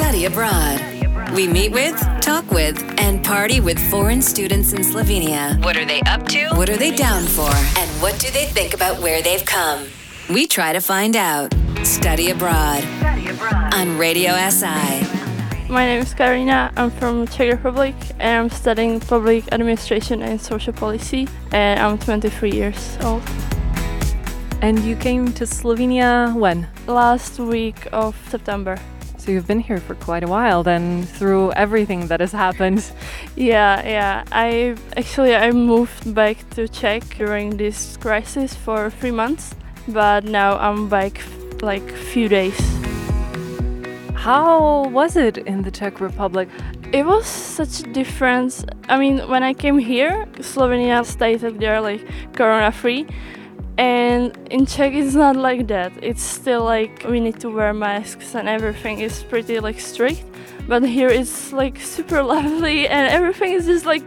Study Abroad. We meet with, talk with, and party with foreign students in Slovenia. What are they up to? What are they down for? And what do they think about where they've come? We try to find out. Study Abroad, on Radio SI. My name is Karina. I'm from Czech Republic and I'm studying public administration and social policy and I'm 23 years old. And you came to Slovenia when? Last week of September. So you've been here for quite a while then through everything that has happened. Yeah, yeah. I actually I moved back to Czech during this crisis for 3 months, but now I'm back like few days. How was it in the Czech Republic? It was such a difference. I mean, when I came here, Slovenia stated they're like corona free. And in Czech, it's not like that. It's still like we need to wear masks and everything is pretty like strict. But here it's like super lovely and everything is just like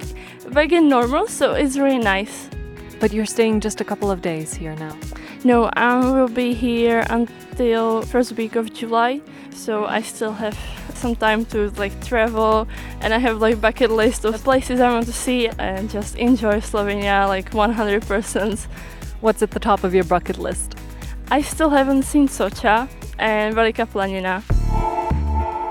back in normal, so it's really nice. But you're staying just a couple of days here now. No, I will be here until first week of July, so I still have some time to like travel, and I have like bucket list of places I want to see and just enjoy Slovenia like 100%. What's at the top of your bucket list? I still haven't seen Soča and Velika Planina.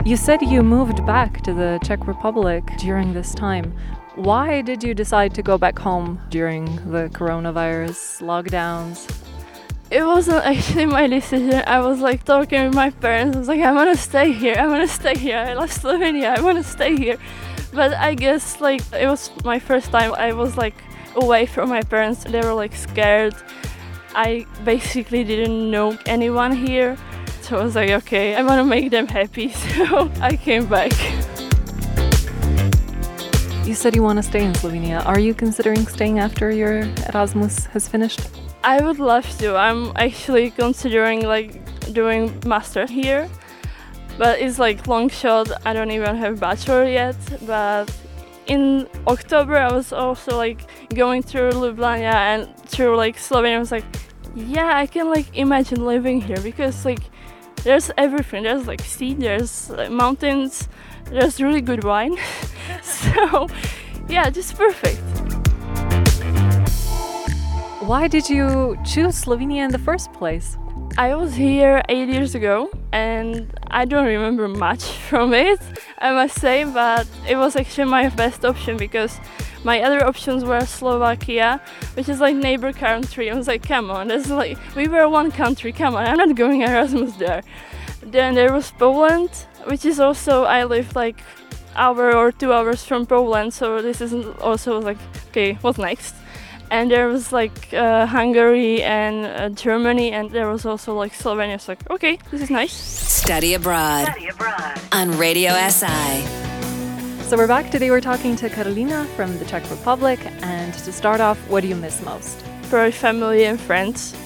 You said you moved back to the Czech Republic during this time. Why did you decide to go back home during the coronavirus lockdowns? It wasn't actually my decision. I was like talking with my parents. I was like, I want to stay here. I want to stay here. I love Slovenia. I want to stay here. But I guess like it was my first time. I was like away from my parents. They were like scared. I basically didn't know anyone here. So I was like, okay, I want to make them happy. So I came back. You said you want to stay in Slovenia. Are you considering staying after your Erasmus has finished? I would love to. I'm actually considering like doing master here, but it's like long shot. I don't even have bachelor yet. But in October, I was also like going through Ljubljana and through like Slovenia. I was like, yeah, I can like imagine living here because like there's everything. There's like sea, there's like, mountains, there's really good wine. so yeah, just perfect. Why did you choose Slovenia in the first place? I was here eight years ago and I don't remember much from it, I must say, but it was actually my best option because my other options were Slovakia, which is like neighbor country. I was like, come on, that's like we were one country, come on, I'm not going Erasmus there. Then there was Poland, which is also I live like hour or two hours from Poland, so this is also like okay, what's next? And there was like uh, Hungary and uh, Germany, and there was also like Slovenia. It's like, okay, this is nice. Study Abroad, Study abroad. on Radio SI. So we're back today. We're talking to Karolina from the Czech Republic, and to start off, what do you miss most? Probably family and friends.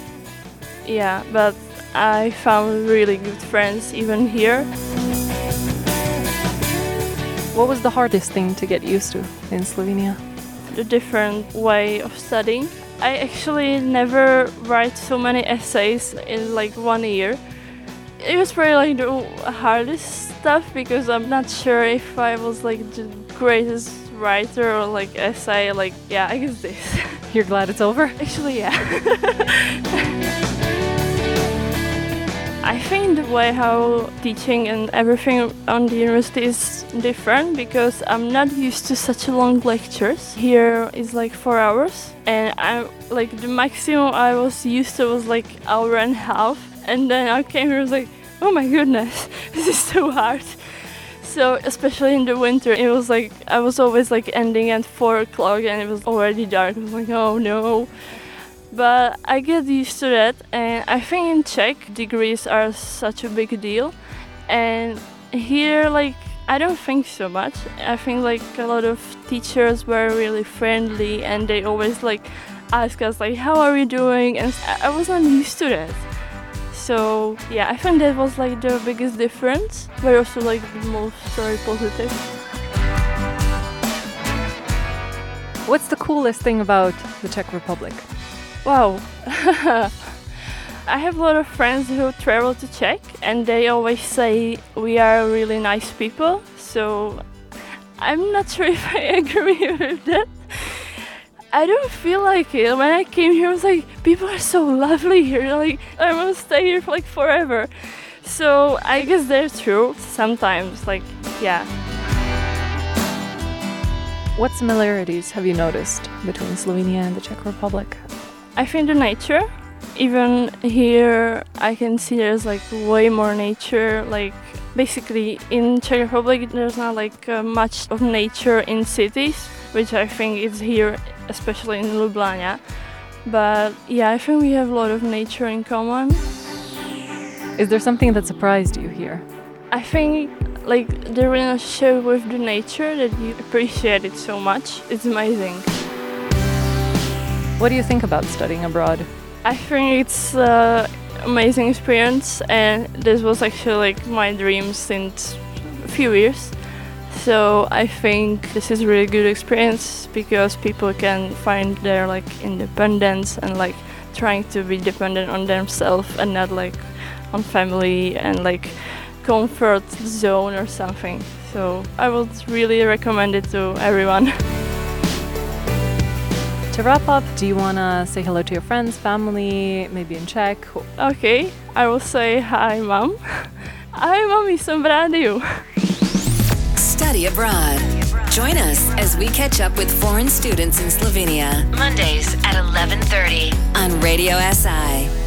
Yeah, but I found really good friends even here. What was the hardest thing to get used to in Slovenia? A different way of studying. I actually never write so many essays in like one year. It was probably like the hardest stuff because I'm not sure if I was like the greatest writer or like essay. Like yeah, I guess this. You're glad it's over? Actually, yeah. I think the way how teaching and everything on the university is different because I'm not used to such long lectures. Here is like four hours, and I'm like the maximum I was used to was like hour and a half, and then I came here and was like, oh my goodness, this is so hard. So especially in the winter, it was like I was always like ending at four o'clock, and it was already dark. I was like, oh no but I get used to that and I think in Czech degrees are such a big deal and here like I don't think so much. I think like a lot of teachers were really friendly and they always like ask us like how are you doing and I wasn't used to that. So yeah, I think that was like the biggest difference, but also like the most very positive. What's the coolest thing about the Czech Republic? Wow. I have a lot of friends who travel to Czech and they always say we are really nice people. So I'm not sure if I agree with that. I don't feel like it. When I came here, I was like, people are so lovely here. Like, I want to stay here for like forever. So I guess they're true sometimes. Like, yeah. What similarities have you noticed between Slovenia and the Czech Republic? I think the nature. Even here, I can see there's like way more nature. Like, basically, in Czech Republic, there's not like uh, much of nature in cities, which I think is here, especially in Ljubljana. But yeah, I think we have a lot of nature in common. Is there something that surprised you here? I think like the relationship with the nature that you appreciate it so much. It's amazing. What do you think about studying abroad? I think it's an amazing experience, and this was actually like my dream since a few years. So I think this is a really good experience because people can find their like independence and like trying to be dependent on themselves and not like on family and like comfort zone or something. So I would really recommend it to everyone. To wrap up, do you want to say hello to your friends, family, maybe in Czech? Okay, I will say hi, mom. Hi, mommy, jsem v rádiu. Study abroad. Join us as we catch up with foreign students in Slovenia. Mondays at 11:30 on Radio SI.